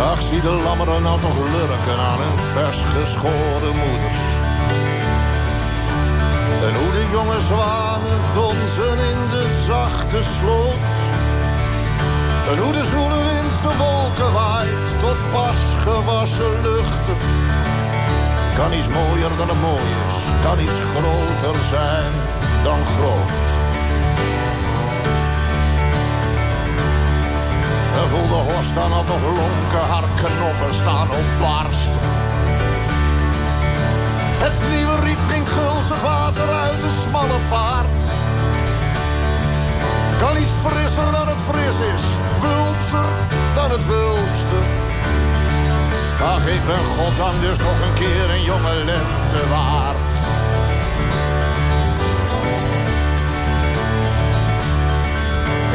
Ach, zie de lammeren nou toch lurken aan hun vers geschoren moeders. En hoe de jonge zwanen donzen in de zachte sloot. En hoe de zoele wind de wolken waait tot pas gewassen luchten. Kan iets mooier dan het mooi is, kan iets groter zijn dan groot. En voel de horst dan al toch lonken, haar knoppen staan op barst. Het nieuwe riet ging gulzig water uit de smalle vaart. Kan iets frisser dan het fris is, wulpser dan het wulpste. Ach, ik ben goddank dus nog een keer een jonge lente waard.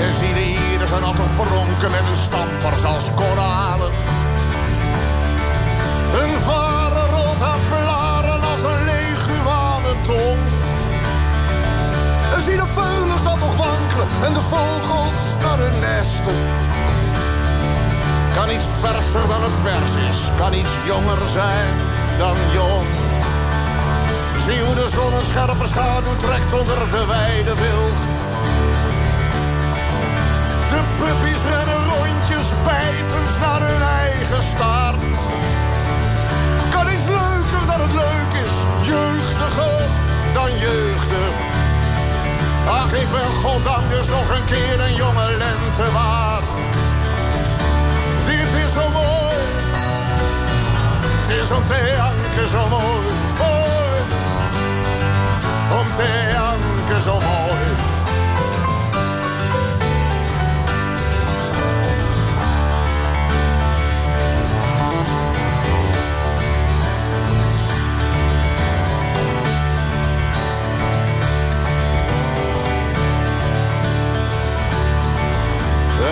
En zie ieren zijn altijd pronken met hun stampers als koralen. Hun varen rolt haar blaren als een leguane tong. En zie de veulens dat toch wankelen en de vogels naar hun nesten. Kan iets verser dan het vers is, kan iets jonger zijn dan jong. Zie hoe de zon een scherpe schaduw trekt onder de wijde wild. Puppies rennen rondjes bijtend naar hun eigen staart. Kan iets leuker dan het leuk is, jeugdiger dan jeugdig. Ach, ik ben goddank dus nog een keer een jonge lente waard. Dit is zo mooi, het is om te zo mooi. mooi. Om te janken zo mooi.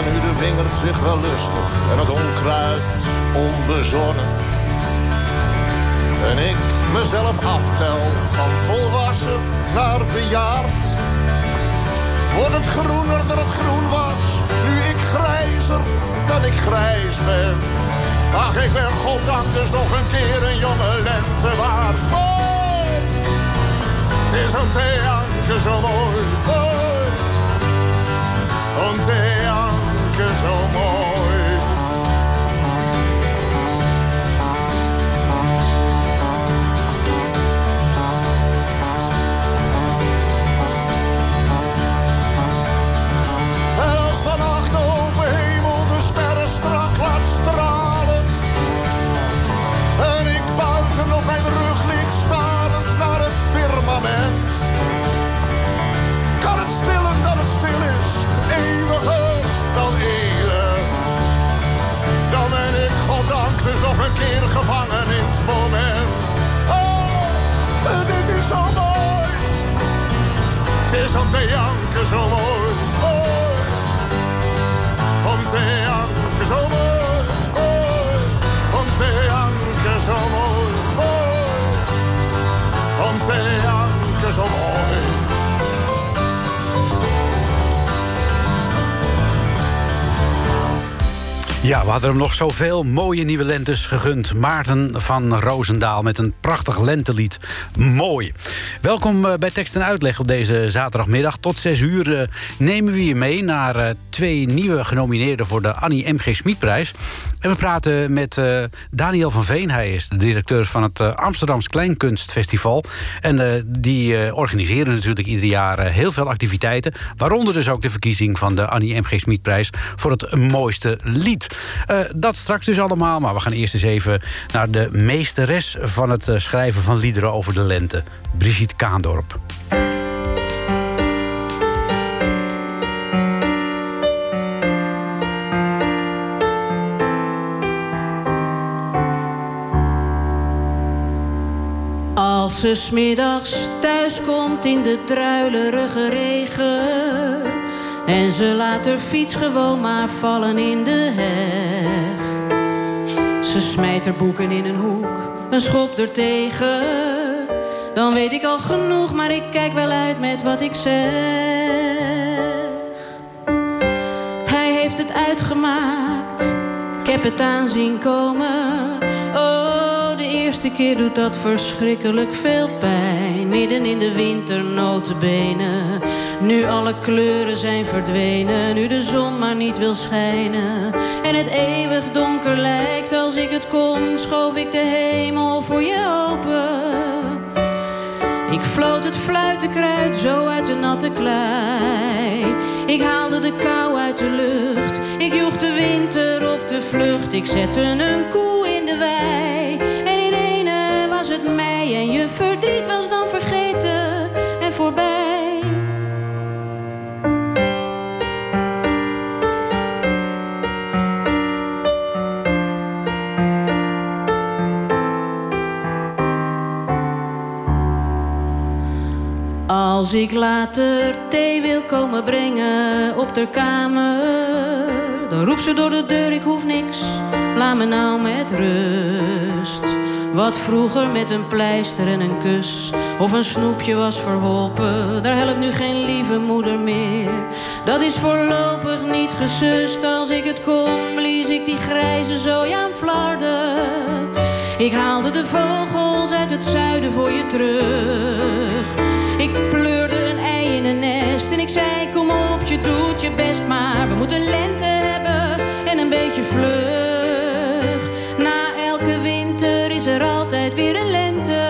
En nu de wingert zich wel lustig en het onkruid onbezonnen. En ik mezelf aftel van volwassen naar bejaard. Wordt het groener dan het groen was, nu ik grijzer dan ik grijs ben. Ach, ik ben goddank dus nog een keer een jonge lente waard. Mooi! Het is te janken zo mooi. mooi. Om te janken we hadden hem nog zoveel mooie nieuwe lentes gegund. Maarten van Roosendaal met een prachtig lentelied. Mooi. Welkom eh, bij Tekst en Uitleg op deze zaterdagmiddag. Tot 6 uur eh, nemen we je mee naar eh, twee nieuwe genomineerden... voor de Annie M.G. Smitprijs. En we praten met eh, Daniel van Veen. Hij is de directeur van het eh, Amsterdams Kleinkunstfestival. En eh, die organiseren natuurlijk ieder jaar heel veel activiteiten. Waaronder dus ook de verkiezing van de Annie M.G. Smitprijs... voor het mooiste lied. Dat straks dus allemaal, maar we gaan eerst eens even... naar de meesteres van het schrijven van liederen over de lente. Brigitte Kaandorp. Ze smiddags thuis komt in de druilerige regen. En ze laat haar fiets gewoon maar vallen in de heg. Ze smijt haar boeken in een hoek, een schop er tegen. Dan weet ik al genoeg, maar ik kijk wel uit met wat ik zeg. Hij heeft het uitgemaakt, ik heb het aanzien komen. Eerste keer doet dat verschrikkelijk veel pijn. Midden in de winter notenbenen. Nu alle kleuren zijn verdwenen, nu de zon maar niet wil schijnen. En het eeuwig donker lijkt als ik het kon, schoof ik de hemel voor je open. Ik floot het fluitenkruid zo uit de natte klei. Ik haalde de kou uit de lucht. Ik joeg de winter op de vlucht. Ik zette een koe in de wei. Als ik later thee wil komen brengen op de kamer, dan roept ze door de deur: ik hoef niks, laat me nou met rust. Wat vroeger met een pleister en een kus of een snoepje was verholpen, daar helpt nu geen lieve moeder meer. Dat is voorlopig niet gesust. Als ik het kon, blies ik die grijze zooi aan flarden. Ik haalde de vogels uit het zuiden voor je terug. Ik pleurde een ei in een nest en ik zei: Kom op, je doet je best, maar we moeten lente hebben en een beetje vlug. Na elke winter is er altijd weer een lente.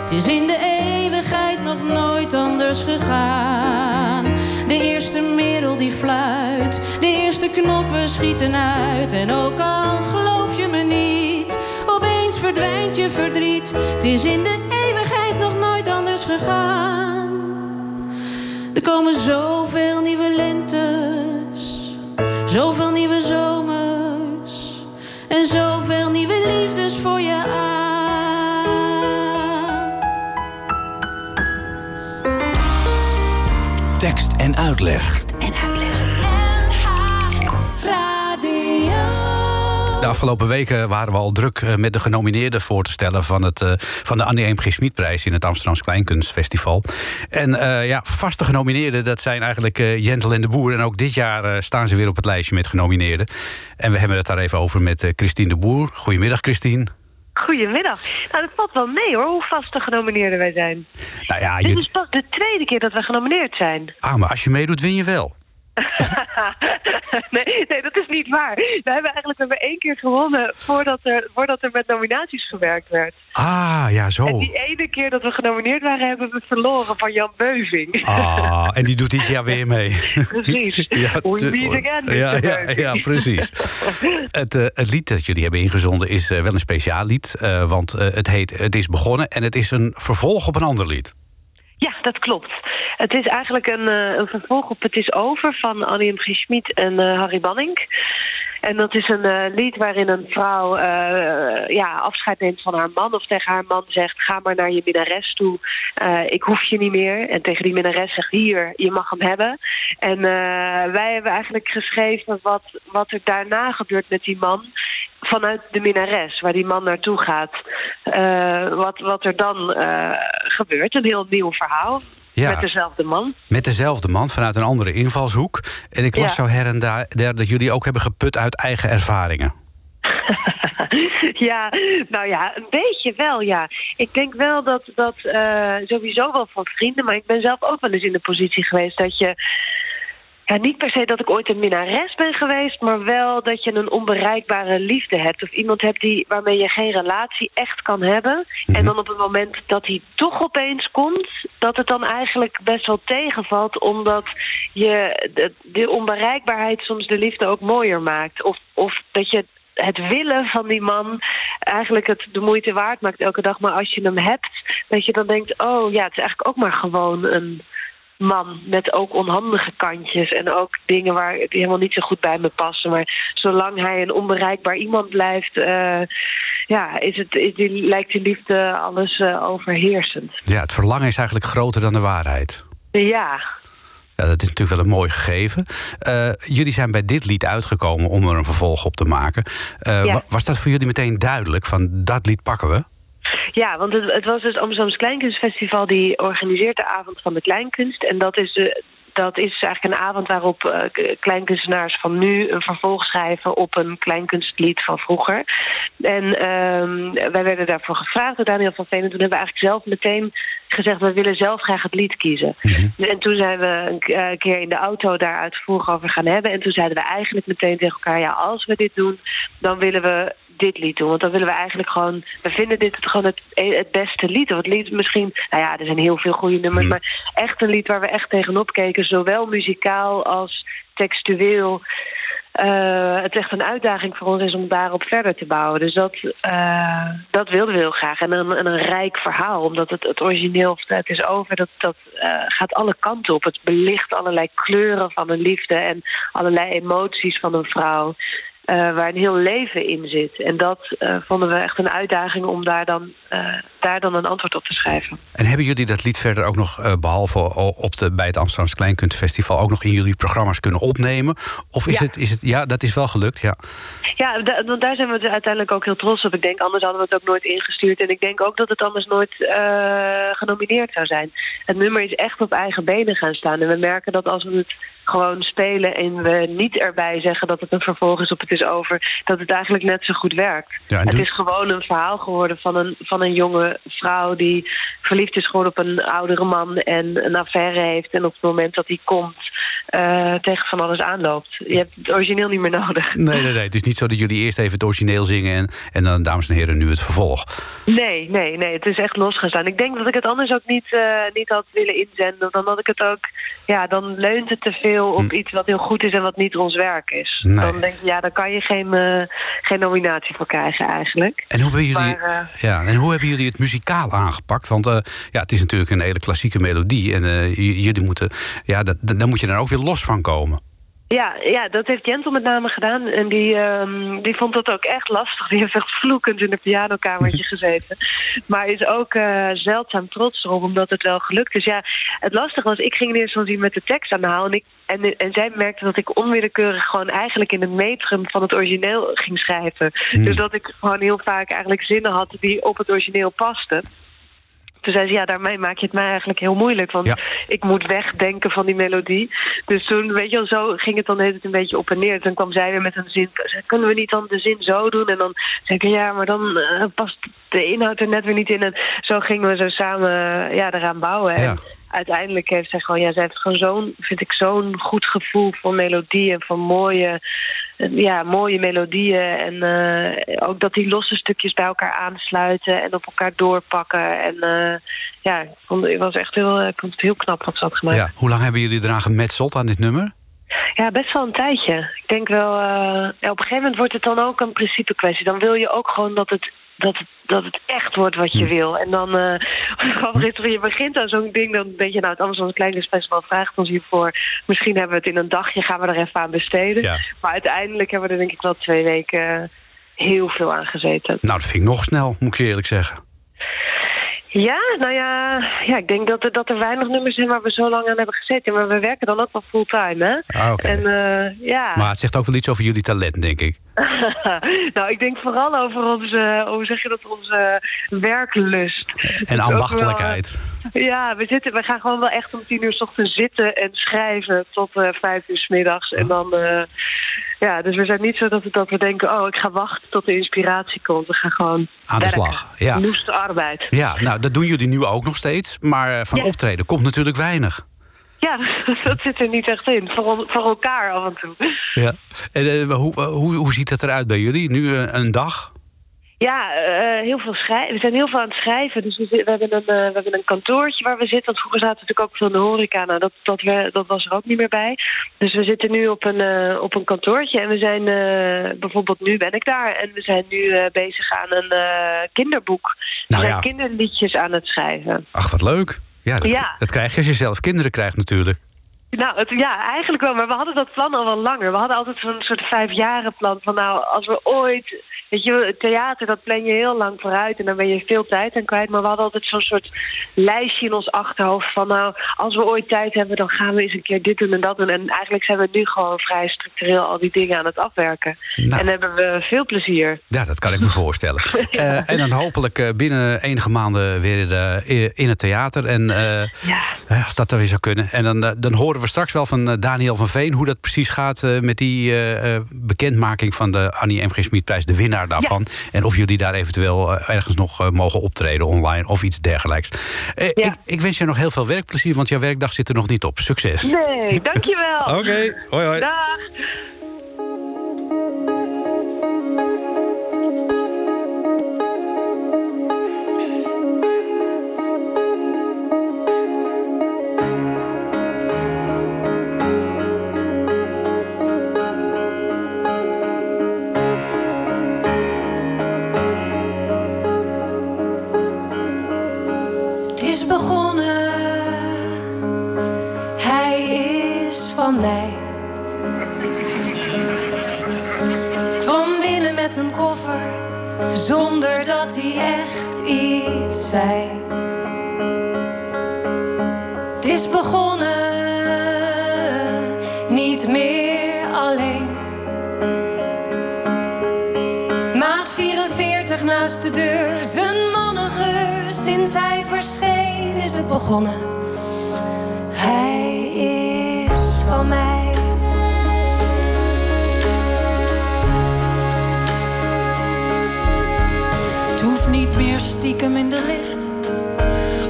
Het is in de eeuwigheid nog nooit anders gegaan. De eerste merel die fluit, de eerste knoppen schieten uit. En ook al geloof je me niet, opeens verdwijnt je verdriet. Het is in de Er komen zoveel nieuwe lentes, zoveel nieuwe zomers en zoveel nieuwe liefdes voor je aan. Tekst en uitleg. De afgelopen weken waren we al druk eh, met de genomineerden voor te stellen van, het, eh, van de Annie M. G. Schmidprijs in het Amsterdamse Kleinkunstfestival. En eh, ja, vaste genomineerden, dat zijn eigenlijk uh, Jentel en de Boer. En ook dit jaar staan ze weer op het lijstje met genomineerden. En we hebben het daar even over met Christine de Boer. Goedemiddag, Christine. Goedemiddag. Nou, dat valt wel mee hoor, hoe vaste genomineerden wij zijn. Nou ja, Dit je, is pas de tweede keer dat we genomineerd zijn. ah, maar als je meedoet, win je wel. nee, nee, dat is niet waar. We hebben eigenlijk maar één keer gewonnen voordat er, voordat er met nominaties gewerkt werd. Ah, ja, zo. En die ene keer dat we genomineerd waren, hebben we verloren van Jan Beuving. Ah, en die doet dit jaar weer mee. Precies. Ja, We meet again, ja, ja, ja, precies. Het, eh, het lied dat jullie hebben ingezonden is eh, wel een speciaal lied. eh, want het heet Het is begonnen en het is een vervolg op een ander lied. Ja, dat klopt. Het is eigenlijk een, eh, een vervolg op Het is over van Annie M. Schmid en eh, Harry Banning. En dat is een eh, lied waarin een vrouw eh, ja, afscheid neemt van haar man. Of tegen haar man zegt, ga maar naar je minnares toe. Eh, ik hoef je niet meer. En tegen die minnares zegt, hier, je mag hem hebben. En wij hebben eigenlijk geschreven wat, wat er daarna gebeurt met die man. Vanuit de minnares, waar die man naartoe gaat. Wat, wat er dan gebeurt. Een heel nieuw verhaal. Ja. Met dezelfde man. Met dezelfde man vanuit een andere invalshoek. En ik las Ja. zo her en daar der dat jullie ook hebben geput uit eigen ervaringen. ja, nou ja, een beetje wel, ja. Ik denk wel dat dat eh, sowieso wel van vrienden, maar ik ben zelf ook wel eens in de positie geweest dat je. Ja, niet per se dat ik ooit een minnares ben geweest, maar wel dat je een onbereikbare liefde hebt. Of iemand hebt die, waarmee je geen relatie echt kan hebben. En dan op het moment dat hij toch opeens komt, dat het dan eigenlijk best wel tegenvalt. Omdat je de, de onbereikbaarheid soms de liefde ook mooier maakt. Of, of dat je het willen van die man eigenlijk het de moeite waard maakt elke dag. Maar als je hem hebt, dat je dan denkt: oh ja, het is eigenlijk ook maar gewoon een man met ook onhandige kantjes en ook dingen waar die helemaal niet zo goed bij me passen. Maar zolang hij een onbereikbaar iemand blijft, eh, ja, is het, is die, lijkt die liefde alles eh, overheersend. Ja, het verlangen is eigenlijk groter dan de waarheid. Ja, Ja, dat is natuurlijk wel een mooi gegeven. Eh, jullie zijn bij dit lied uitgekomen om er een vervolg op te maken. Ja. Was dat voor jullie meteen duidelijk? Van dat lied pakken we? Ja, want het, het was dus Amsterdams Kleinkunstfestival die organiseert de avond van de kleinkunst. En dat is, eh, dat is eigenlijk een avond waarop eh, kleinkunstenaars van nu een vervolg schrijven op een kleinkunstlied van vroeger. En ehm, wij werden daarvoor gevraagd door Daniel van Veen. En toen hebben we eigenlijk zelf meteen gezegd, we willen zelf graag het lied kiezen. En toen zijn we een eh, keer in de auto daar uitvoerig over gaan hebben. En toen zeiden we eigenlijk meteen tegen elkaar, ja, als we dit doen, dan willen we dit lied doen. Want dan willen we eigenlijk gewoon... We vinden dit het gewoon het, het beste lied. Of het lied misschien... Nou ja, er zijn heel veel goede nummers. Maar echt een lied waar we echt tegenop keken. Zowel muzikaal als textueel. Eh, het echt een uitdaging voor ons is om daarop verder te bouwen. Dus dat, eh, dat wilden we heel graag. En een, en een rijk verhaal. Omdat het, het origineel het is over... dat, dat eh, gaat alle kanten op. Het belicht allerlei kleuren van een liefde... en allerlei emoties van een vrouw eh, waar een heel leven in zit. En dat eh, vonden we echt een uitdaging om daar dan, eh, daar dan een antwoord op te schrijven. En hebben jullie dat lied verder ook nog, eh, behalve op de, bij het Amsterdamse Kleinkunstfestival, ook nog in jullie programma's kunnen opnemen? Of is, Ja. het, is het. Ja, dat is wel gelukt, ja. Ja, want daar zijn we dus uiteindelijk ook heel trots op. Ik denk, anders hadden we het ook nooit ingestuurd. En ik denk ook dat het anders nooit genomineerd zou zijn. Het nummer is echt op eigen benen gaan staan. En we merken dat als we het gewoon spelen en we niet erbij zeggen dat het een vervolg is op het is over, dat het eigenlijk net zo goed werkt. Ja, het is gewoon een verhaal geworden van een, van een jonge vrouw die verliefd is geworden op een oudere man en een affaire heeft. En op het moment dat hij komt, eh, tegen van alles aanloopt. Je hebt het origineel niet meer nodig. Nee, nee, nee. Het is niet zo dat jullie eerst even het origineel zingen en, en dan, dames en heren, nu het vervolg. Nee, nee, nee. Het is echt losgestaan. Ik denk dat ik het anders ook niet, eh, niet had willen inzenden. Dan had ik het ook... Ja, dan leunt het te veel op iets wat heel goed is en wat niet ons werk is. Hm. Nee. Dan denk ik, ja, daar kan je geen, eh, geen nominatie voor krijgen eigenlijk. En hoe, hebben jullie, Maar, eh, ja, en hoe hebben jullie het muzikaal aangepakt? Want eh, ja, het is natuurlijk een hele klassieke melodie. En jullie moeten, ja, dat, dan moet je er ook weer los van komen. Ja, ja, dat heeft Jentel met name gedaan. En die, ehm, die vond dat ook echt lastig. Die heeft echt vloekend in een pianokamertje gezeten. Maar is ook eh, zeldzaam trots erop, omdat het wel gelukt is. Ja, het lastige was, ik ging in eerste instantie met de tekst aan de haal. En, ik, en, en zij merkte dat ik onwillekeurig gewoon eigenlijk in het metrum van het origineel ging schrijven. Dus dat ik gewoon heel vaak eigenlijk zinnen had die op het origineel pasten. Toen zei ze, ja, daarmee maak je het mij eigenlijk heel moeilijk. Want Ja. ik moet wegdenken van die melodie. Dus toen, weet je wel, zo ging het dan tijd een beetje op en neer. Toen kwam zij weer met een zin. Kunnen we niet dan de zin zo doen? En dan zei ik, ja, maar dan eh, past de inhoud er net weer niet in. En zo gingen we zo samen eh, ja, eraan bouwen. Ja. En uiteindelijk heeft zij gewoon, ja, zij heeft gewoon zo'n, vind ik, zo'n goed gevoel voor melodie en van mooie, eh, ja, mooie melodieën. En eh, ook dat die losse stukjes bij elkaar aansluiten en op elkaar doorpakken. En eh, ja, ik vond, het was echt heel, ik vond het heel knap wat ze had gemaakt. Ja. Hoe lang hebben jullie eraan gemetseld aan dit nummer? Ja, best wel een tijdje. Ik denk wel, ja, op een gegeven moment wordt het dan ook een principe kwestie. Dan wil je ook gewoon dat het, dat het, dat het echt wordt wat je wil. En dan, grappig is, wanneer je begint aan zo'n ding, dan denk je, nou, het Amsterdamse Kleinkunstfestival vraagt ons hiervoor. Misschien hebben we het in een dagje, gaan we er even aan besteden. Ja. Maar uiteindelijk hebben we er denk ik wel twee weken heel veel aan gezeten. Nou, dat vind ik nog snel, moet ik je eerlijk zeggen. Ja, nou ja, ja ik denk dat er, dat er weinig nummers zijn waar we zo lang aan hebben gezeten. Maar we werken dan ook wel fulltime, hè? Ah, oké. En eh, ja. Maar het zegt ook wel iets over jullie talent, denk ik. nou, ik denk vooral over onze, hoe zeg je dat, onze werklust. En ambachtelijkheid. wel- ja, we, zitten, we gaan gewoon wel echt om tien uur s ochtends zitten en schrijven tot eh, vijf uur s middags. En dan, eh, ja, dus we zijn niet zo dat we, dat we denken, oh, ik ga wachten tot de inspiratie komt. We gaan gewoon Aan de werken. slag, ja. Noeste arbeid. Ja, nou, dat doen jullie nu ook nog steeds. Maar eh, van Ja. optreden komt natuurlijk weinig. Ja, dat zit er niet echt in. Voor, voor elkaar af en toe. Ja. En eh, hoe, hoe, hoe ziet het eruit bij jullie? Nu eh, een dag? Ja, eh, heel veel schrijven. We zijn heel veel aan het schrijven. Dus we, we, hebben een, eh, we hebben een kantoortje waar we zitten. Want vroeger zaten we natuurlijk ook veel in de horeca. Nou, dat, dat, we, dat was er ook niet meer bij. Dus we zitten nu op een, eh, op een kantoortje. En we zijn, bijvoorbeeld nu ben ik daar. En we zijn nu bezig aan een kinderboek. Nou we ja. zijn kinderliedjes aan het schrijven. Ach, wat leuk. Ja dat, Ja. dat krijg je als je zelf kinderen krijgt natuurlijk. Nou, het, ja, eigenlijk wel. Maar we hadden dat plan al wel langer. We hadden altijd zo'n soort vijfjarenplan van... nou, als we ooit... Weet je, het theater, dat plan je heel lang vooruit... en dan ben je veel tijd aan kwijt. Maar we hadden altijd zo'n soort lijstje in ons achterhoofd van... nou, als we ooit tijd hebben, dan gaan we eens een keer dit doen en dat doen. En eigenlijk zijn we nu gewoon vrij structureel al die dingen aan het afwerken. Nou. En hebben we veel plezier. Ja, dat kan ik me voorstellen. Eh, en dan hopelijk eh, binnen enige maanden weer eh, in het theater. En eh, Ja. als dat dan weer zou kunnen. En dan, dan horen we straks wel van eh, Daniel van Veen... hoe dat precies gaat eh, met die eh, eh, bekendmaking van de Annie M. G. Smitprijs. De winnaar daarvan. En of jullie daar eventueel ergens nog mogen optreden online of iets dergelijks. Eh, Ja. ik, ik wens je nog heel veel werkplezier, want jouw werkdag zit er nog niet op. Succes. Nee, dankjewel. Oké, hoi hoi. Dag. Zei. Het is begonnen, niet meer alleen. Maat 44 naast de deur, zijn mannengeur. Sinds hij verscheen is het begonnen. Stiekem in de lift.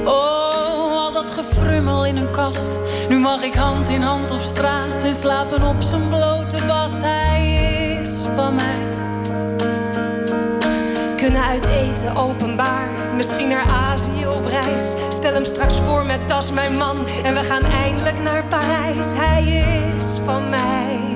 Oh, al dat gefrummel in een kast. Nu mag ik hand in hand op straat en slapen op zijn blote bast. Hij is van mij. Kunnen uit eten openbaar, misschien naar Azië op reis. Stel hem straks voor met tas mijn man en we gaan eindelijk naar Parijs. Hij is van mij.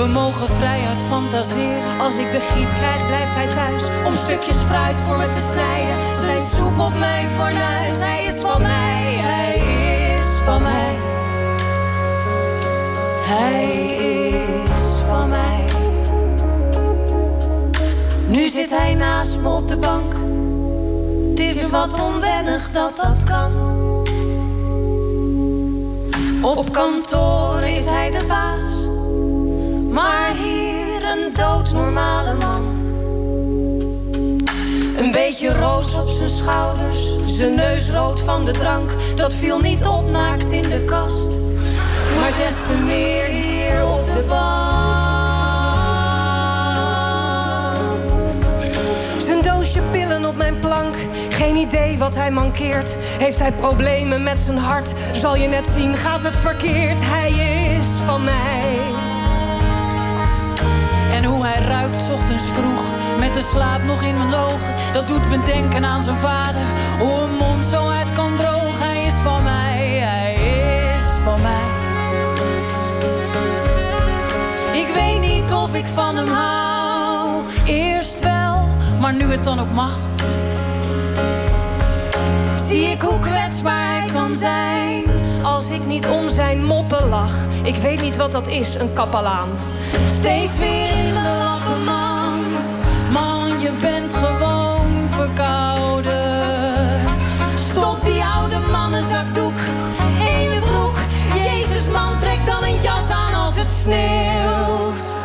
We mogen vrijuit fantaseren. Als ik de griep krijg, blijft hij thuis. Om stukjes fruit voor me te snijden. Zijn soep op mijn fornuis. Hij is van mij, hij is van mij. Hij is van mij. Nu zit hij naast me op de bank. Het is wat onwennig dat dat kan. Op kantoor is hij de baas. Maar hier een doodnormale man. Een beetje roos op zijn schouders. Zijn neus rood van de drank. Dat viel niet op naakt in de kast. Maar des te meer hier op de bank. Zijn doosje pillen op mijn plank. Geen idee wat hij mankeert. Heeft hij problemen met zijn hart? Zal je net zien, gaat het verkeerd. Hij is van mij. En hoe hij ruikt ochtends vroeg, met de slaap nog in mijn ogen. Dat doet me denken aan zijn vader. Hoe een mond zo uit kan drogen. Hij is van mij, hij is van mij. Ik weet niet of ik van hem hou. Eerst wel, maar nu het dan ook mag. Zie ik hoe kwetsbaar hij kan zijn. Als ik niet om zijn moppen lach. Ik weet niet wat dat is, een kapelaan. Steeds weer in de lappenmand. Man, je bent gewoon verkouden. Stop die oude mannenzakdoek in je broek. Jezus man, trek dan een jas aan als het sneeuwt.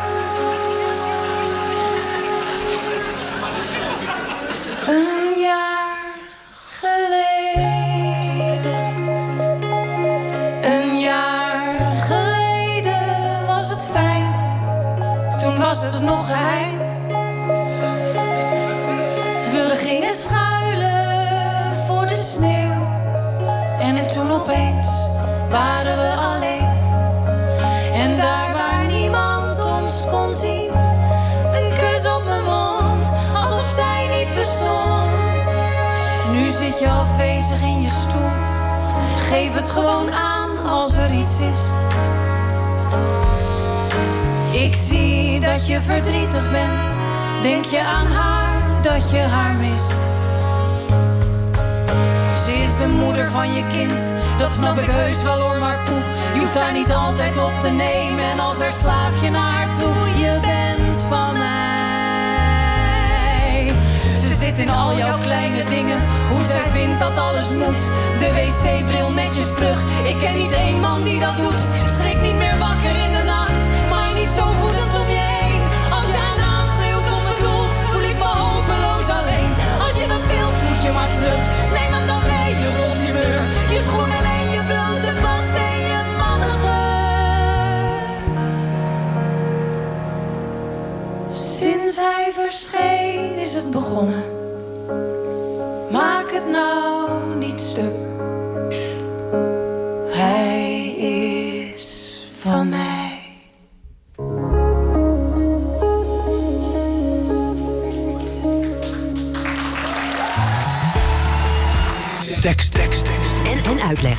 Tekst, tekst, tekst. En, en uitleg.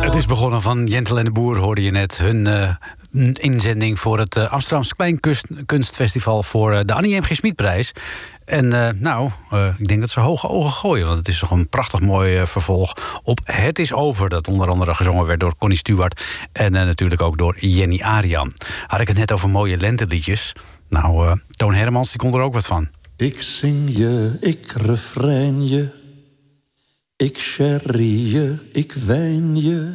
Het is begonnen van Jentel en de Boer, hoorde je net. Hun eh, inzending voor het uh, Amsterdamse Kleinkunstfestival... voor eh, de Annie M. G. Smitprijs. En nou, ik denk dat ze hoge ogen gooien. Want het is toch een prachtig mooi vervolg op Het is Over... dat onder andere gezongen werd door Connie Stewart... en natuurlijk ook door Jenny Arian. Had ik het net over mooie lenteliedjes. Nou, Toon Hermans, die kon er ook wat van. Ik zing je, ik refrein je. Ik sherry je, ik wijn je.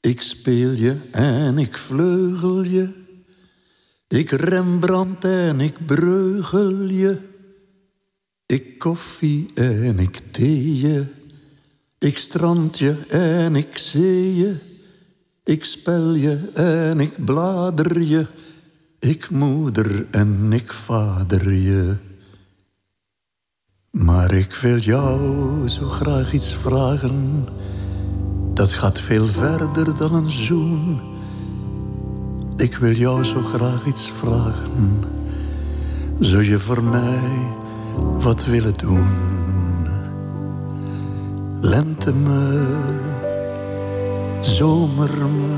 Ik speel je en ik vleugel je. Ik Rembrandt en ik breugel je. Ik koffie en ik thee je. Ik strand je en ik zee je. Ik spel je en ik blader je. Ik moeder en ik vader je. Maar ik wil jou zo graag iets vragen. Dat gaat veel verder dan een zoen. Ik wil jou zo graag iets vragen. Zou je voor mij wat willen doen? Lente me, zomer me,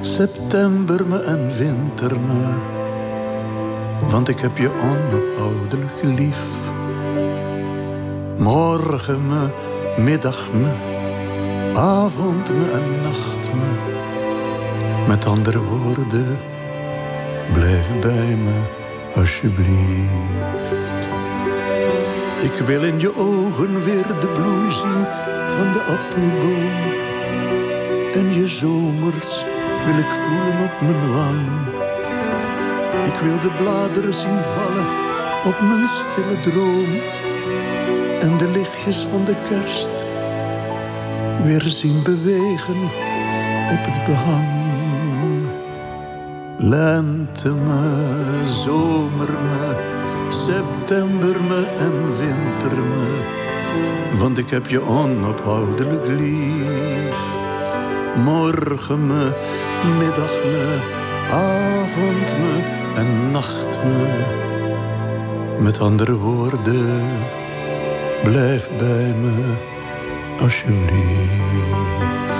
september me en winter me. Want ik heb je onophoudelijk lief. Morgen me, middag me, avond me en nacht me. Met andere woorden, blijf bij me alsjeblieft. Ik wil in je ogen weer de bloei zien van de appelboom. En je zomers wil ik voelen op mijn wang. Ik wil de bladeren zien vallen op mijn stille droom. En de lichtjes van de kerst weer zien bewegen op het behang. Lente me, zomer me, september me en winter me. Want ik heb je onophoudelijk lief. Morgen me, middag me, avond me en nacht me. Met andere woorden, blijf bij me alsjeblieft.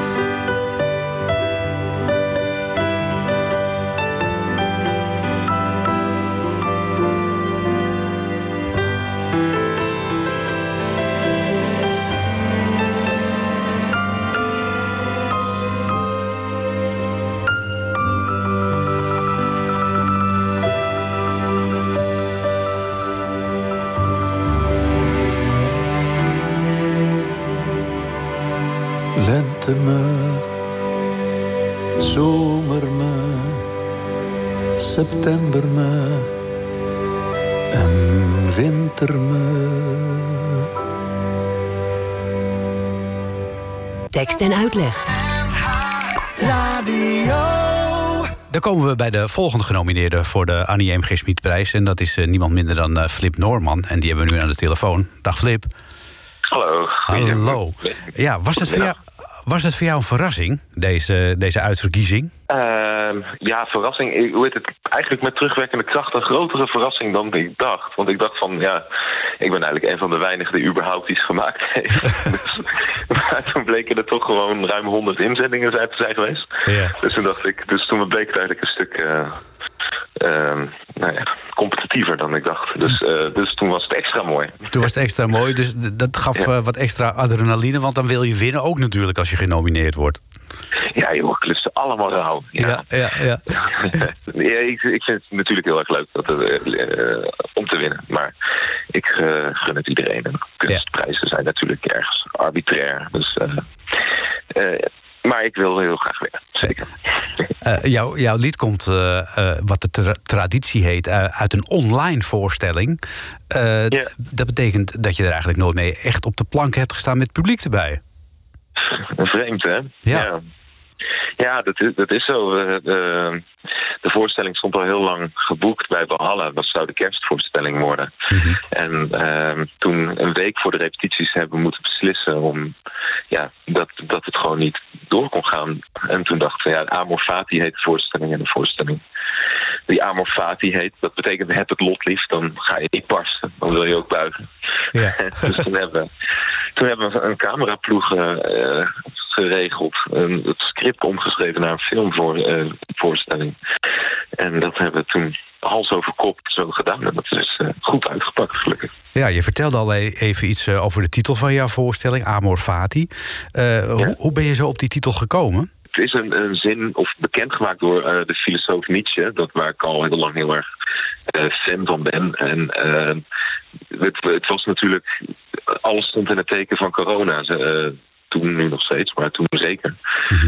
Tekst en uitleg. Dan komen we bij de volgende genomineerde voor de Annie M. G. Smitprijs. En dat is eh, niemand minder dan eh, Flip Noorman. En die hebben we nu aan de telefoon. Dag Flip. Hallo. Hallo. Ja, was het voor jou, was het voor jou een verrassing, deze, deze uitverkiezing? Ehm, ja, verrassing. Ik- Hoe heet het? Eigenlijk met terugwerkende kracht een grotere verrassing dan ik dacht. Want ik dacht van, ja, ik ben eigenlijk een van de weinigen die überhaupt iets gemaakt heeft. dus, maar toen bleken er toch gewoon ruim 100 inzendingen zijn te zijn geweest. Ja. Dus toen dacht ik, dus toen bleek het eigenlijk een stuk, eh, nou ja, competitiever dan ik dacht. Dus, eh, dus toen was het extra mooi. Toen was het extra mooi, dus dat gaf eh, wat extra adrenaline... want dan wil je winnen ook natuurlijk als je genomineerd wordt. Ja, joh, ze allemaal rauw. Ja. ja, ja. Ja, ik, ik vind het natuurlijk heel erg leuk dat het, eh, om te winnen. Maar ik gun het iedereen. En kunstprijzen zijn natuurlijk ergens arbitrair. Dus, maar ik wil heel graag winnen, zeker. Eh, jouw, jouw lied komt, eh, eh, wat de tra- traditie heet, uit een online voorstelling. D- Dat betekent dat je er eigenlijk nooit mee echt op de plank hebt gestaan met publiek erbij. Vreemd, hè? Ja. Ja, dat, is, dat is zo. De, de voorstelling stond al heel lang geboekt bij Valhalla. Dat zou de kerstvoorstelling worden. En ehm, toen, een week voor de repetities, hebben we moeten beslissen om, ja, dat, dat het gewoon niet door kon gaan. En toen dachten we, ja, Amor Fati heet de voorstelling. En de voorstelling die Amor Fati heet, dat betekent heb het lot lief. Dan ga je niet barsten. Dan wil je ook buigen. Ja. dus toen hebben, we- toen hebben we een cameraploeg eh, geregeld. Een, het script omgeschreven naar een filmvoorstelling. en dat hebben we toen hals over kop zo gedaan. En dat is eh, goed uitgepakt, gelukkig. Ja, je vertelde al e- even iets eh, over de titel van jouw voorstelling, Amor Fati. Eh, hoe, hoe ben je zo op die titel gekomen? Het is een, een zin, of bekendgemaakt door eh, de filosoof Nietzsche, dat waar ik al heel lang heel erg eh, fan van ben. En eh, het, het was natuurlijk, alles stond in het teken van corona. Toen nu nog steeds, maar toen zeker.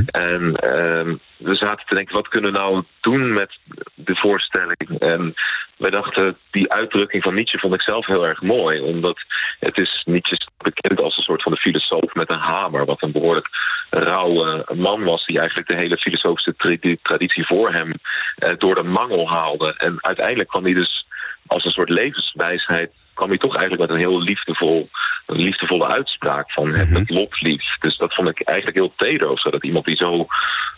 En ehm, we zaten te denken, wat kunnen we nou doen met de voorstelling? En wij dachten, die uitdrukking van Nietzsche vond ik zelf heel erg mooi. Omdat het is Nietzsche bekend als een soort van de filosoof met een hamer. Wat een behoorlijk rauwe man was. Die eigenlijk de hele filosofische tra- traditie voor hem eh, door de mangel haalde. En uiteindelijk kwam hij dus als een soort levenswijsheid kwam hij toch eigenlijk met een heel liefdevol, een liefdevolle uitspraak van het met lot lief. Dus dat vond ik eigenlijk heel teder zo. Dat iemand die zo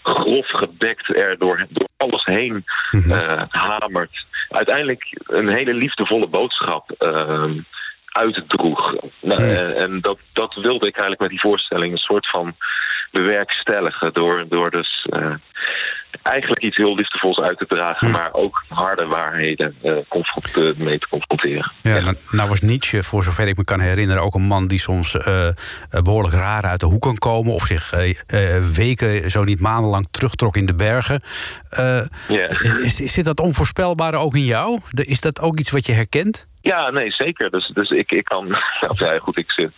grof gebekt er door, door alles heen eh, hamert. Uiteindelijk een hele liefdevolle boodschap eh, uitdroeg. Nou, eh, en dat, dat wilde ik eigenlijk met die voorstelling een soort van bewerkstelligen. Door, door dus eh, eigenlijk iets heel liefdevols uit te dragen, maar ook harde waarheden eh, confront- eh, mee te confronteren. Ja, Nou, nou was Nietzsche, voor zover ik me kan herinneren, ook een man die soms eh, eh, behoorlijk raar uit de hoek kan komen. Of zich weken, zo niet maandenlang terugtrok in de bergen. Eh, is, is- zit dat onvoorspelbare ook in jou? De- Is dat ook iets wat je herkent? Ja, nee, zeker. Dus, dus ik, ik kan, of ja, goed, ik zit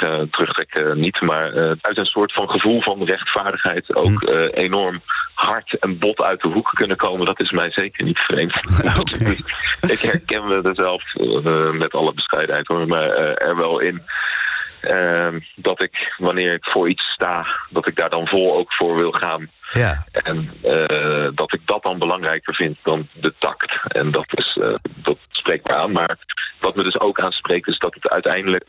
bergen terugtrekken niet, maar eh, uit een soort van gevoel van rechtvaardigheid ook eh, enorm hard en bot uit de hoek kunnen komen, dat is mij zeker niet vreemd. Ik herken me er zelf, eh, met alle bescheidenheid hoor, maar eh, er wel in. eh, dat ik, wanneer ik voor iets sta, dat ik daar dan vol ook voor wil gaan. Ja. En eh, dat ik dat dan belangrijker vind dan de tact. En dat, is, eh, dat spreekt me aan. Maar wat me dus ook aanspreekt is dat het uiteindelijk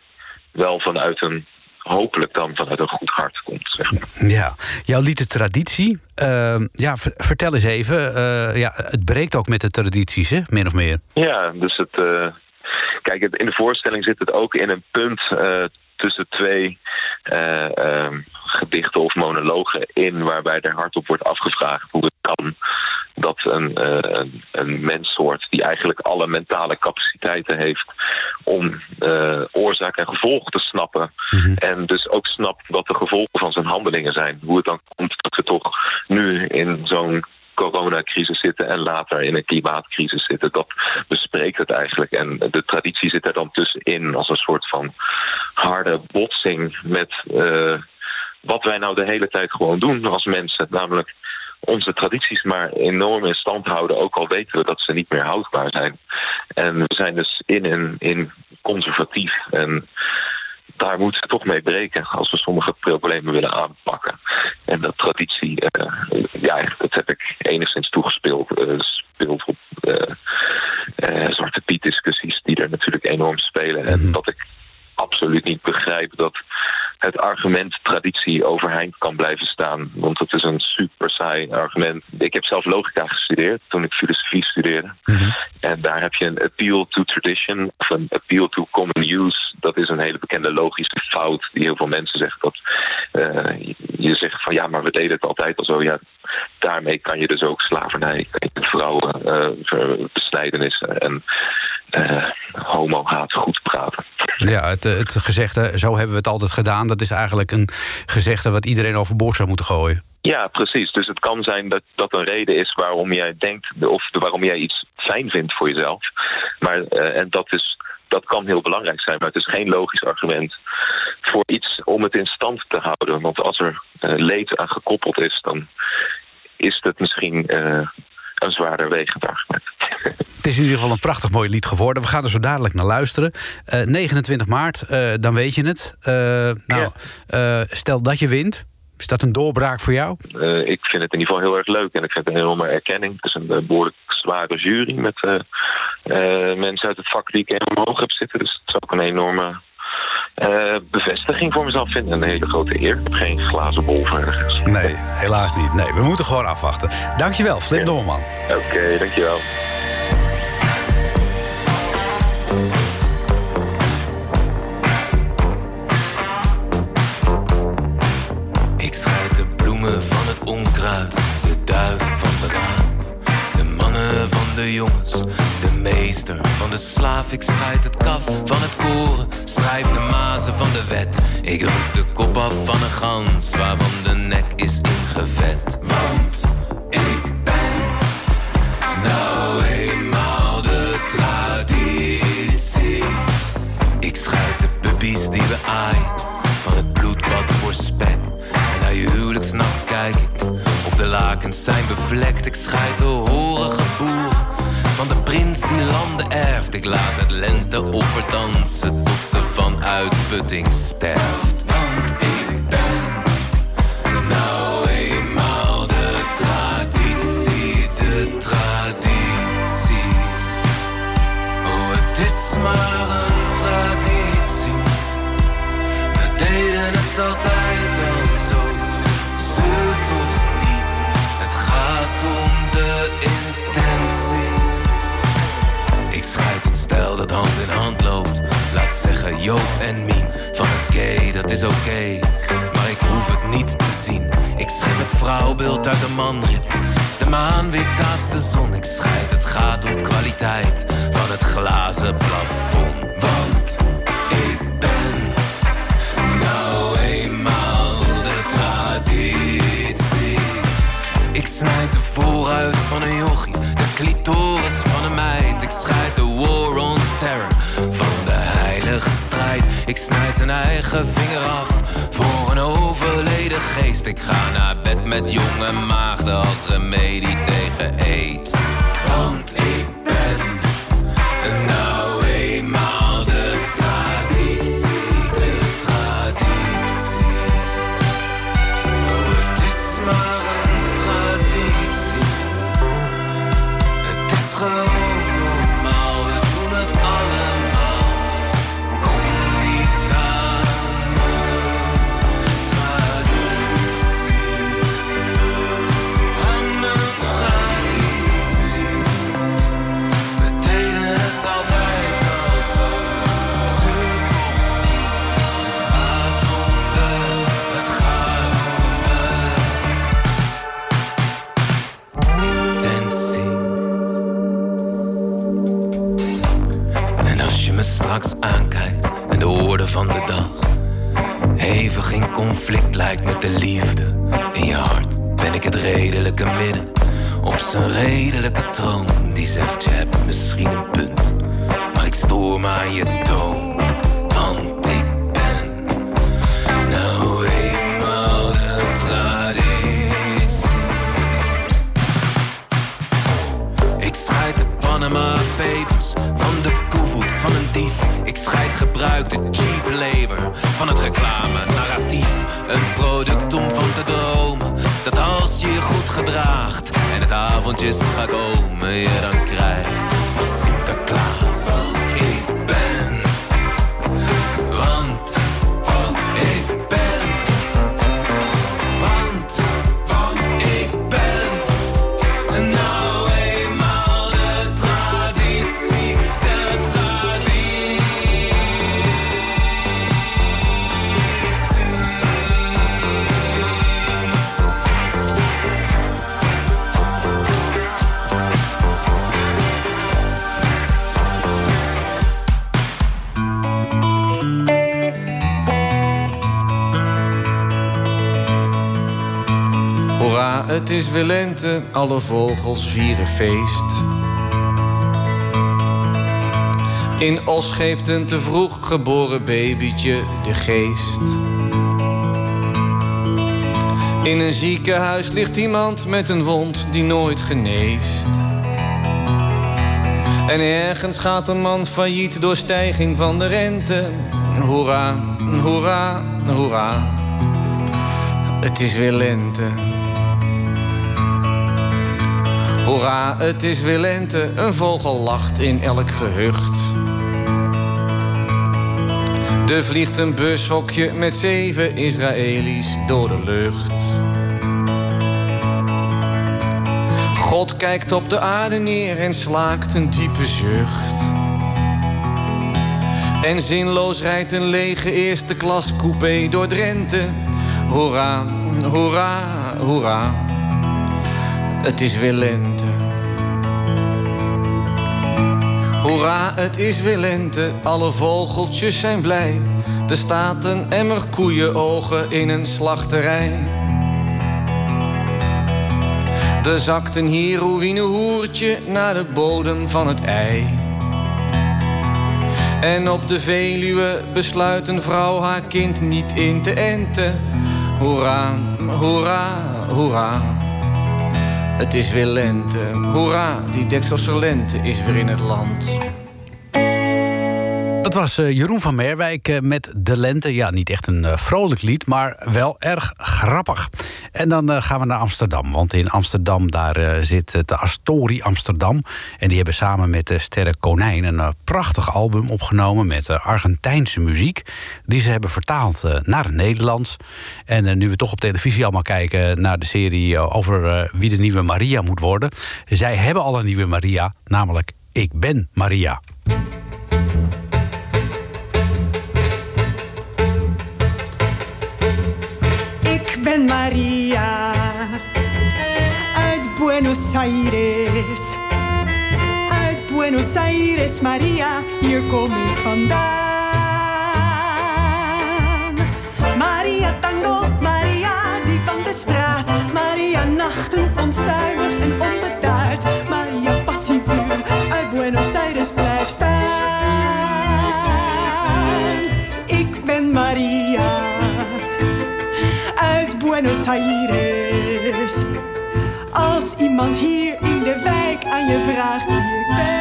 wel vanuit een, hopelijk dan vanuit een goed hart komt. Zeg maar. Ja, jouw lied de traditie. Eh, ja, ver- vertel eens even. eh, ja, het breekt ook met de tradities, hè? min of meer. Ja, dus het. eh, kijk, het, in de voorstelling zit het ook in een punt eh, tussen twee eh, ehm, gedichten of monologen in, waarbij er hardop wordt afgevraagd hoe het kan dat een, eh, een, een menssoort die eigenlijk alle mentale capaciteiten heeft om eh, oorzaak en gevolg te snappen. En dus ook snapt wat de gevolgen van zijn handelingen zijn. Hoe het dan komt dat we toch nu in zo'n coronacrisis zitten en later in een klimaatcrisis zitten. Dat bespreekt het eigenlijk. En de traditie zit er dan tussenin als een soort van harde botsing met eh, wat wij nou de hele tijd gewoon doen als mensen. Namelijk onze tradities maar enorm in stand houden, ook al weten we dat ze niet meer houdbaar zijn. En we zijn dus in en in conservatief. En daar moeten we toch mee breken als we sommige problemen willen aanpakken. En dat traditie, eh, ja, dat heb ik enigszins toegespeeld. eh, speelt op eh, Zwarte Piet discussies die er natuurlijk enorm spelen. En dat ik absoluut niet begrijp dat het argument traditie overeind kan blijven staan. Want het is een super saai argument. Ik heb zelf logica gestudeerd toen ik filosofie studeerde. En daar heb je een appeal to tradition of een appeal to common use. Dat is een hele bekende logische fout die heel veel mensen zeggen. Dat eh, je zegt van ja, maar we deden het altijd al zo. Ja, daarmee kan je dus ook slavernij, vrouwen, uh, besnijdenissen en uh, homo-haat goed praten. Ja, het, het gezegde, zo hebben we het altijd gedaan... dat is eigenlijk een gezegde wat iedereen overboord zou moeten gooien. Ja, precies. Dus het kan zijn dat dat een reden is waarom jij denkt... of waarom jij iets fijn vindt voor jezelf. Maar, uh, en dat, is, dat kan heel belangrijk zijn, maar het is geen logisch argument... voor iets om het in stand te houden. Want als er uh, leed aan gekoppeld is, dan is het misschien een zwaarder wegend argument. Het is in ieder geval een prachtig mooi lied geworden. We gaan er zo dadelijk naar luisteren. Uh, 29 maart, uh, dan weet je het. Nou, ja. stel dat je wint. Is dat een doorbraak voor jou? ik vind het in ieder geval heel erg leuk. En ik vind het een enorme erkenning. Het is een behoorlijk zware jury met mensen uit het vak die ik helemaal omhoog heb zitten. Dus het is ook een enorme uh, bevestiging voor mezelf vinden. Een hele grote eer. Ik heb geen glazen bol voor ergens. Nee, helaas niet. Nee, we moeten gewoon afwachten. Dankjewel, Flip ja. Oké, okay, dankjewel. Onkruid, de duiven van de raaf, de mannen van de jongens, de meester van de slaaf. Ik scheid het kaf van het koren, schrijf de mazen van de wet. Ik ruk de kop af van een gans waarvan de nek is ingevet. Want zijn bevlekt. Ik scheid de horige boeren van de prins die landen erft. Ik laat het lenteoffer dansen tot ze van uitputting sterft. Want ik ben nou eenmaal de traditie, de traditie. Oh, het is maar een traditie. We deden het altijd is oké. Maar ik hoef het niet te zien. Ik schep het vrouwbeeld uit de manrib. De maan weerkaatst de zon. Ik scheid, het gaat om kwaliteit van het glazen plafond. Want ik ben nou eenmaal de traditie. Ik snijd de vooruit van een jochie, de clitoris van een meid. Ik scheid de war on terror een eigen vinger af voor een overleden geest. Ik ga naar bed met jonge maagden als remedie tegen aids. Is weer lente, alle vogels vieren feest. In Os geeft een te vroeg geboren babytje de geest. In een ziekenhuis ligt iemand met een wond die nooit geneest. En ergens gaat een man failliet door stijging van de rente. Hoera, hoera, hoera. Het is weer lente. Hoera, het is weer lente. Een vogel lacht in elk gehucht. Er vliegt een bushokje met zeven Israëli's door de lucht. God kijkt op de aarde neer en slaakt een diepe zucht. En zinloos rijdt een lege eerste klas coupé door Drenthe. Hoera, hoera, hoera. Het is weer lente. Hoera, het is weer lente. Alle vogeltjes zijn blij. Er staat een emmer koeienogen in een slachterij. Er zakt een heroïnehoertje naar de bodem van het ei. En op de Veluwe besluit een vrouw haar kind niet in te enten. Hoera, hoera, hoera. Het is weer lente. Hoera, die dekselse lente is weer in het land. Dat was eh, Jeroen van Merwijk eh, met De Lente. Ja, niet echt een eh, vrolijk lied, maar wel erg grappig. En dan gaan we naar Amsterdam. Want in Amsterdam daar zit de Astori Amsterdam. En die hebben samen met de Sterre Konijn een prachtig album opgenomen... met Argentijnse muziek. Die ze hebben vertaald naar het Nederlands. En nu we toch op televisie allemaal kijken naar de serie... over wie de nieuwe Maria moet worden. Zij hebben al een nieuwe Maria, namelijk Ik ben Maria. Ben Maria uit Buenos Aires. Uit Buenos Aires, Maria, hier kom ik vandaan. Maria Tango, Maria die van de straat. Maria nachten Als iemand hier in de wijk aan je vraagt wie ik ben.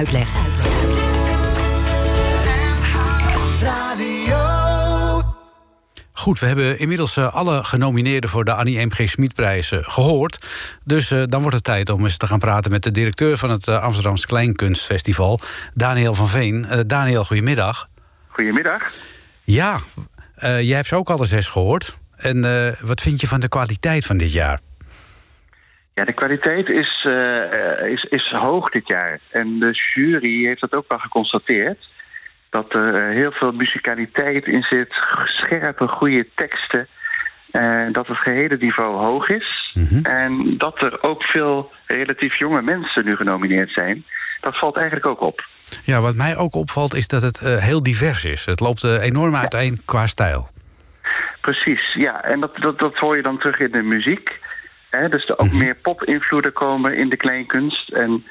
Uitleg. Radio. Goed, we hebben inmiddels eh, alle genomineerden voor de Annie M. G. Smitprijs eh, gehoord. Dus eh, dan wordt het tijd om eens te gaan praten met de directeur van het uh, Amsterdamse Kleinkunstfestival, Daniel van Veen. Uh, Daniel, goedemiddag. Goedemiddag. Ja, uh, jij hebt ze ook alle zes gehoord. En wat vind je van de kwaliteit van dit jaar? Ja, de kwaliteit is, is, is hoog dit jaar. En de jury heeft dat ook wel geconstateerd dat er heel veel musicaliteit in zit, scherpe, goede teksten. En dat het gehele niveau hoog is. Mm -hmm. En dat er ook veel relatief jonge mensen nu genomineerd zijn. Dat valt eigenlijk ook op. Ja, wat mij ook opvalt is dat het uh, heel divers is. Het loopt uh, enorm uiteen ja. qua stijl. Precies, ja. En dat, dat, dat hoor je dan terug in de muziek. Hè? Dus er ook -hmm. meer pop-invloeden komen in de kleinkunst. En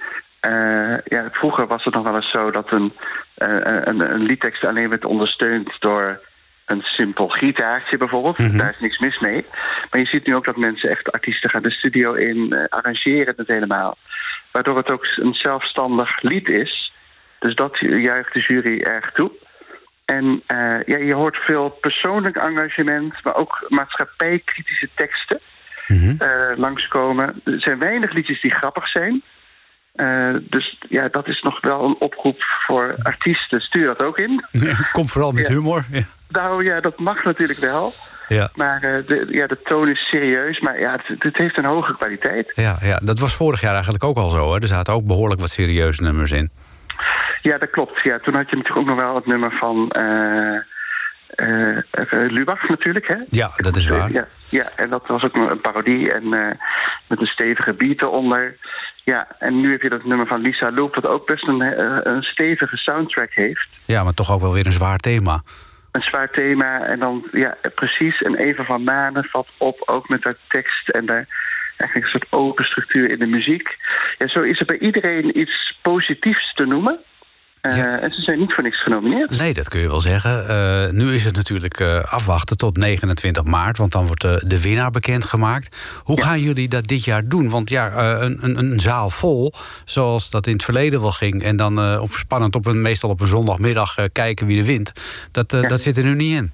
uh, ja, vroeger was het nog wel eens zo dat een, uh, een, een liedtekst alleen werd ondersteund door een simpel gitaartje bijvoorbeeld. Mm -hmm. Daar is niks mis mee. Maar je ziet nu ook dat mensen echt artiesten gaan de studio in, uh, arrangeren het helemaal. Waardoor het ook een zelfstandig lied is. Dus dat juicht de jury erg toe. En ja, je hoort veel persoonlijk engagement, maar ook maatschappijkritische teksten mm -hmm. langskomen. Er zijn weinig liedjes die grappig zijn. Uh, dus ja, dat is nog wel een oproep voor artiesten. Stuur dat ook in. Kom vooral met ja. humor. Ja. Nou ja, dat mag natuurlijk wel. Ja. Maar uh, de, ja, de toon is serieus. Maar ja, het, het, heeft een hoge kwaliteit. Ja, ja, dat was vorig jaar eigenlijk ook al zo. Hè? Er zaten ook behoorlijk wat serieuze nummers in. Ja, dat klopt. Ja, toen had je natuurlijk ook nog wel het nummer van... Uh, Lubach natuurlijk, hè? Ja, dat is waar. Ja, ja, en dat was ook een parodie en uh, met een stevige beat eronder. Ja, en nu heb je dat nummer van Lisa Loop... dat ook best een, een stevige soundtrack heeft. Ja, maar toch ook wel weer een zwaar thema. Een zwaar thema en dan, ja, precies. En Eva van Manen valt op, ook met haar tekst en daar eigenlijk een soort open structuur in de muziek. Ja, zo is er bij iedereen iets positiefs te noemen. Uh, ja. En ze zijn niet voor niks genomineerd. Nee, dat kun je wel zeggen. Uh, nu is het natuurlijk uh, afwachten tot 29 maart, want dan wordt de winnaar bekendgemaakt. Hoe ja. gaan jullie dat dit jaar doen? Want ja, een, een, een, zaal vol, zoals dat in het verleden wel ging, en dan op spannend op een, meestal op een zondagmiddag kijken wie er wint, dat, ja. dat zit er nu niet in.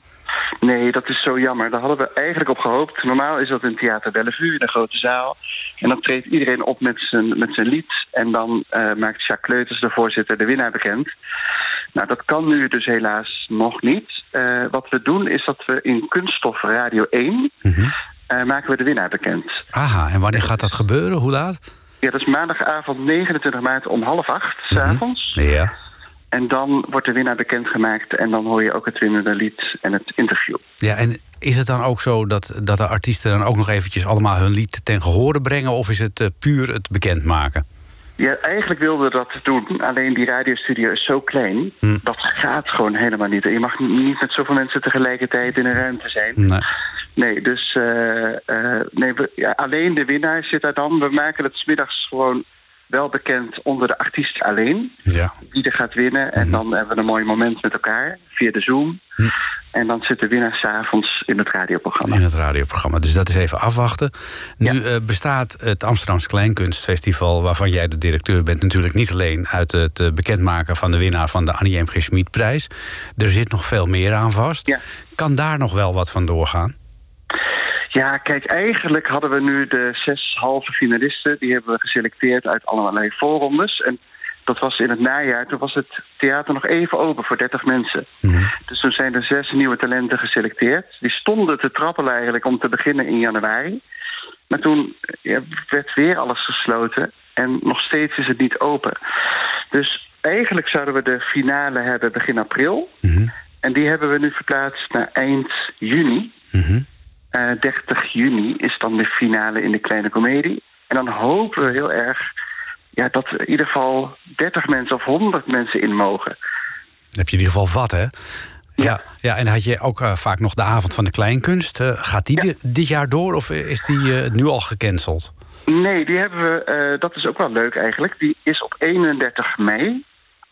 Nee, dat is zo jammer. Daar hadden we eigenlijk op gehoopt. Normaal is dat in Theater Bellevue, in een grote zaal. En dan treedt iedereen op met zijn, met zijn lied. En dan uh, maakt Jacques Kleuters, de voorzitter, de winnaar bekend. Nou, dat kan nu dus helaas nog niet. Uh, wat we doen is dat we in Kunststof Radio 1... Mm -hmm. uh, maken we de winnaar bekend. Aha, en wanneer gaat dat gebeuren? Hoe laat? Ja, dat is maandagavond 29 maart om half acht, mm -hmm. s'avonds. Ja. En dan wordt de winnaar bekendgemaakt en dan hoor je ook het winnende lied en het interview. Ja, en is het dan ook zo dat, dat de artiesten dan ook nog eventjes allemaal hun lied ten gehore brengen... of is het uh, puur het bekendmaken? Ja, eigenlijk wilden we dat doen. Alleen die radiostudio is zo klein. Hm. Dat gaat gewoon helemaal niet. Je mag niet met zoveel mensen tegelijkertijd in een ruimte zijn. Nee. Nee, dus uh, uh, nee, we, ja, alleen de winnaar zit daar dan. We maken het smiddags gewoon wel bekend onder de artiest alleen. Ja. Wie er gaat winnen. En mm -hmm. dan hebben we een mooi moment met elkaar via de Zoom. Hm. En dan zit de winnaar s'avonds in het radioprogramma. In het radioprogramma. Dus dat is even afwachten. Nu ja. uh, bestaat het Amsterdamse Kleinkunstfestival... waarvan jij de directeur bent natuurlijk niet alleen... uit het uh, bekendmaken van de winnaar van de Annie M. G. Schmid-prijs. Er zit nog veel meer aan vast. Ja. Kan daar nog wel wat van doorgaan? Ja, kijk, eigenlijk hadden we nu de zes halve finalisten. Die hebben we geselecteerd uit allerlei voorrondes. En dat was in het najaar. Toen was het theater nog even open voor 30 mensen. Mm-hmm. Dus toen zijn er zes nieuwe talenten geselecteerd. Die stonden te trappelen eigenlijk om te beginnen in januari. Maar toen ja, werd weer alles gesloten. En nog steeds is het niet open. Dus eigenlijk zouden we de finale hebben begin april. Mm-hmm. En die hebben we nu verplaatst naar eind juni. Uh, 30 juni is dan de finale in de Kleine Comedie. En dan hopen we heel erg ja, dat in ieder geval 30 mensen of 100 mensen in mogen. Dan heb je in ieder geval wat, hè? Ja, ja, en had je ook uh, vaak nog de avond van de kleinkunst. Uh, gaat die ja. dit, dit jaar door of is die uh, nu al gecanceld? Nee, die hebben we, dat is ook wel leuk eigenlijk. Die is op 31 mei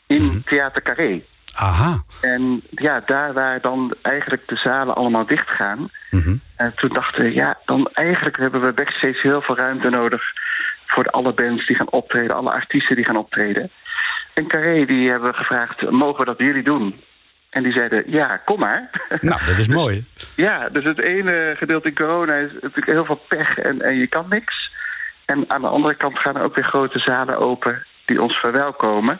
in mm -hmm. Theater Carré. Aha. En ja, daar waar dan eigenlijk de zalen allemaal dicht gaan... Mhm. En toen dachten we, ja, dan eigenlijk hebben we backstage heel veel ruimte nodig... voor alle bands die gaan optreden, alle artiesten die gaan optreden. En Carré, die hebben we gevraagd, mogen we dat jullie doen? En die zeiden, ja, kom maar. Nou, dat is mooi. Ja, dus het ene gedeelte in corona is natuurlijk heel veel pech en, en je kan niks. En aan de andere kant gaan er ook weer grote zalen open die ons verwelkomen.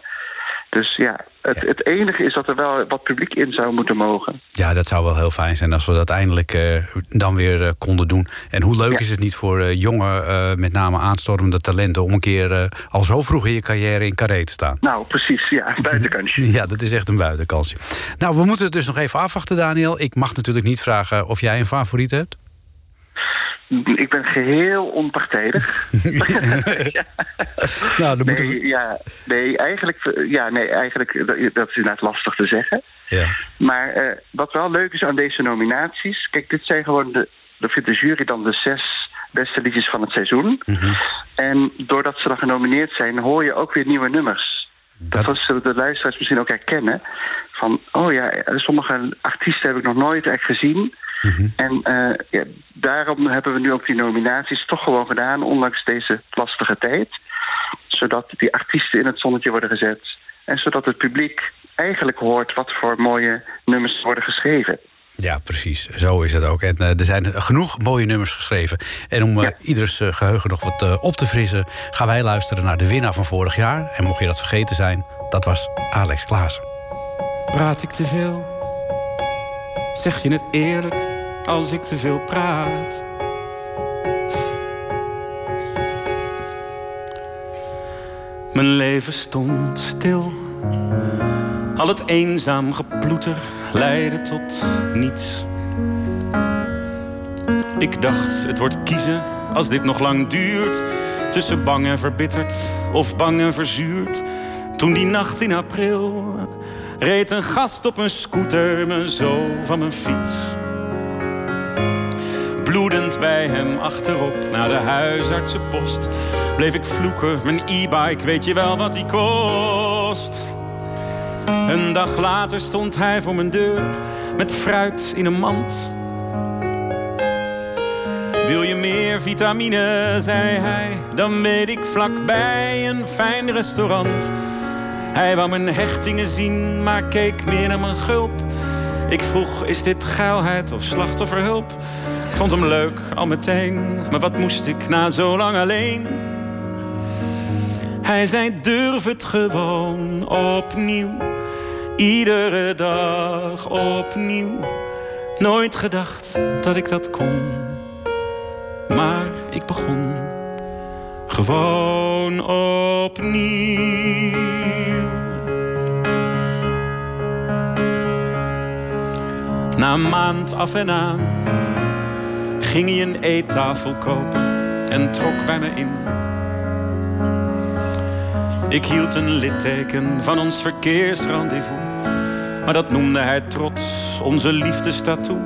Dus ja, het, het enige is dat er wel wat publiek in zou moeten mogen. Ja, dat zou wel heel fijn zijn als we dat eindelijk eh, dan weer eh, konden doen. En hoe leuk is het niet voor eh, jonge, met name aanstormende talenten... om een keer al zo vroeg in je carrière in Carré te staan. Nou, precies, ja, buitenkansje. Ja, dat is echt een buitenkansje. Nou, we moeten het dus nog even afwachten, Daniel. Ik mag natuurlijk niet vragen of jij een favoriet hebt. Ik ben geheel onpartijdig. Nou, dan moeten nee, ja, nee, eigenlijk, ja, nee, eigenlijk, dat- dat is inderdaad lastig te zeggen. Ja. Maar eh, wat wel leuk is aan deze nominaties... Kijk, dit zijn gewoon de... Dan vindt de jury dan de zes beste liedjes van het seizoen. En doordat ze dan genomineerd zijn... hoor je ook weer nieuwe nummers. Dat, was zullen de luisteraars misschien ook herkennen. Van, oh ja, sommige artiesten heb ik nog nooit echt gezien. En eh, ja, daarom hebben we nu ook die nominaties toch gewoon gedaan... ondanks deze lastige tijd. Zodat die artiesten in het zonnetje worden gezet. En zodat het publiek eigenlijk hoort wat voor mooie nummers worden geschreven. Ja, precies. Zo is het ook. En eh, er zijn genoeg mooie nummers geschreven. En om eh, ieders eh, geheugen nog wat op te frissen... gaan wij luisteren naar de winnaar van vorig jaar. En mocht je dat vergeten zijn, dat was Alex Klaassen. Praat ik te veel? Zeg je het eerlijk als ik te veel praat? Mijn leven stond stil. Al het eenzaam geploeter leidde tot niets. Ik dacht, het wordt kiezen als dit nog lang duurt. Tussen bang en verbitterd of bang en verzuurd. Toen die nacht in april reed een gast op een scooter me zo van mijn fiets. Bloedend bij hem achterop naar de huisartsenpost. Bleef ik vloeken, mijn e-bike, weet je wel wat die kost? Een dag later stond hij voor mijn deur met fruit in een mand. Wil je meer vitamine, zei hij, dan weet ik vlakbij een fijn restaurant. Hij wou mijn hechtingen zien, maar keek meer naar mijn gulp. Ik vroeg, is dit geilheid of slachtofferhulp? Ik vond hem leuk, al meteen, maar wat moest ik na zo lang alleen? Hij zei, durf het gewoon opnieuw. Iedere dag opnieuw. Nooit gedacht dat ik dat kon. Maar ik begon gewoon opnieuw. Na maand af en aan ging hij een eettafel kopen en trok bij me in. Ik hield een litteken van ons verkeersrendezvous. Maar dat noemde hij trots, onze liefdestatoe.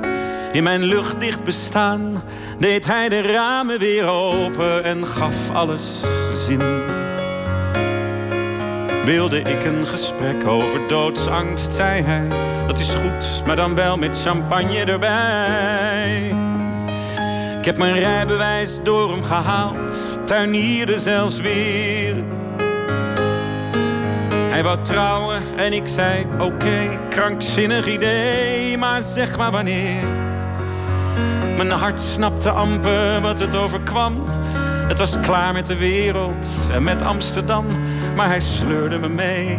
In mijn luchtdicht bestaan deed hij de ramen weer open en gaf alles zin. Wilde ik een gesprek over doodsangst, zei hij. Dat is goed, maar dan wel met champagne erbij. Ik heb mijn rijbewijs door hem gehaald, tuinierde zelfs weer. Hij wou trouwen en ik zei: Oké, krankzinnig idee, maar zeg maar wanneer. Mijn hart snapte amper wat het overkwam. Het was klaar met de wereld en met Amsterdam, maar hij sleurde me mee.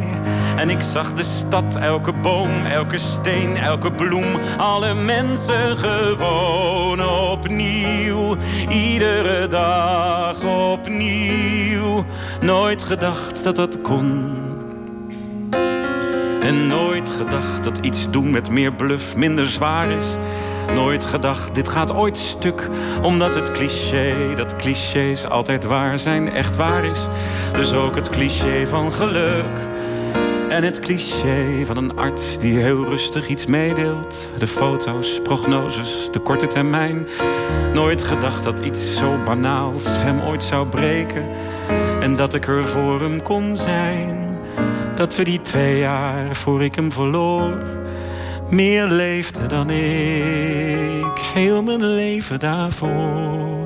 En ik zag de stad, elke boom, elke steen, elke bloem, alle mensen gewoon opnieuw. Iedere dag opnieuw. Nooit gedacht dat dat kon. En nooit gedacht dat iets doen met meer bluff minder zwaar is. Nooit gedacht, dit gaat ooit stuk. Omdat het cliché, dat clichés altijd waar zijn, echt waar is. Dus ook het cliché van geluk. En het cliché van een arts die heel rustig iets meedeelt. De foto's, prognoses, de korte termijn. Nooit gedacht dat iets zo banaals hem ooit zou breken. En dat ik er voor hem kon zijn. dat we die twee jaar voor ik hem verloor meer leefden dan ik heel mijn leven daarvoor.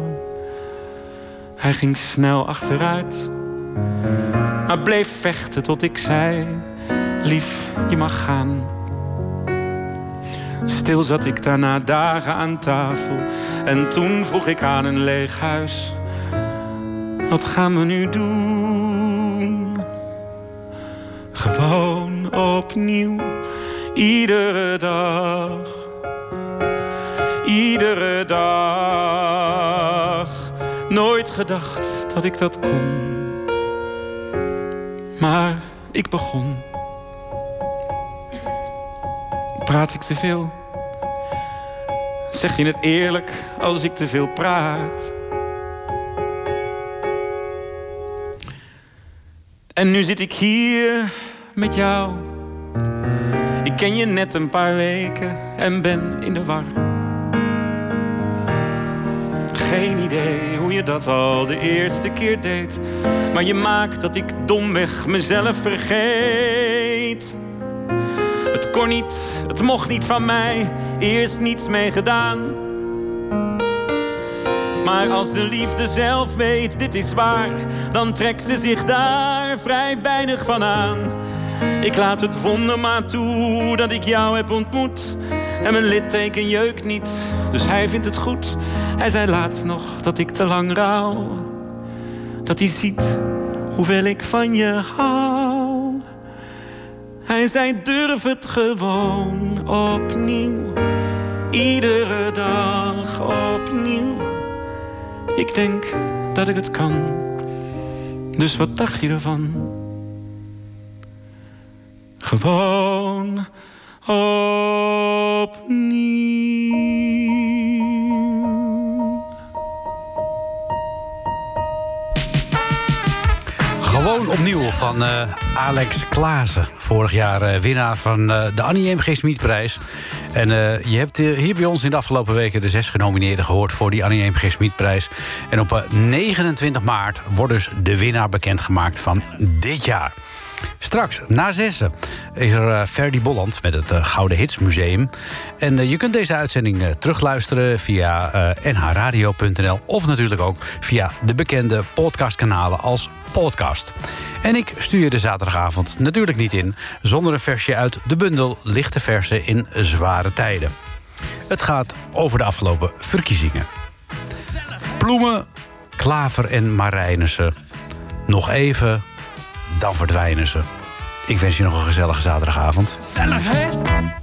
Hij ging snel achteruit, maar bleef vechten tot ik zei: Lief, je mag gaan. Stil zat ik daarna dagen aan tafel en toen vroeg ik aan een leeg huis: Wat gaan we nu doen? Gewoon opnieuw, iedere dag. Iedere dag. Nooit gedacht dat ik dat kon. Maar ik begon. Praat ik te veel? Zeg je het eerlijk als ik te veel praat? En nu zit ik hier met jou. Ik ken je net een paar weken en ben in de war. Geen idee hoe je dat al de eerste keer deed. Maar je maakt dat ik domweg mezelf vergeet. Het kon niet, het mocht niet van mij, eerst niets mee gedaan. Maar als de liefde zelf weet, dit is waar, dan trekt ze zich daar vrij weinig van aan. Ik laat het wonder maar toe dat ik jou heb ontmoet. En mijn litteken jeukt niet, dus hij vindt het goed. Hij zei laatst nog dat ik te lang rouw. Dat hij ziet hoeveel ik van je hou. Hij zei durf het gewoon opnieuw. Iedere dag opnieuw. Ik denk dat ik het kan. Dus wat dacht je ervan? Gewoon opnieuw. Opnieuw van eh, Alex Klaassen. Vorig jaar eh, winnaar van eh, de Annie M.G. Smitprijs. En je hebt hier bij ons in de afgelopen weken... de zes genomineerden gehoord voor die Annie M.G. Smitprijs. En op eh, 29 maart wordt dus de winnaar bekendgemaakt van dit jaar. Straks, na zessen, is er eh, Ferdy Bolland met het eh, Gouden Hits Museum. En eh, je kunt deze uitzending terugluisteren via nhradio.nl... of natuurlijk ook via de bekende podcastkanalen als podcast. En ik stuur je de zaterdagavond natuurlijk niet in... zonder een versje uit de bundel Lichte Versen in Zware Tijden. Het gaat over de afgelopen verkiezingen. Bloemen, klaver en marijnissen. Nog even, dan verdwijnen ze. Ik wens je nog een gezellige zaterdagavond. Gezellig,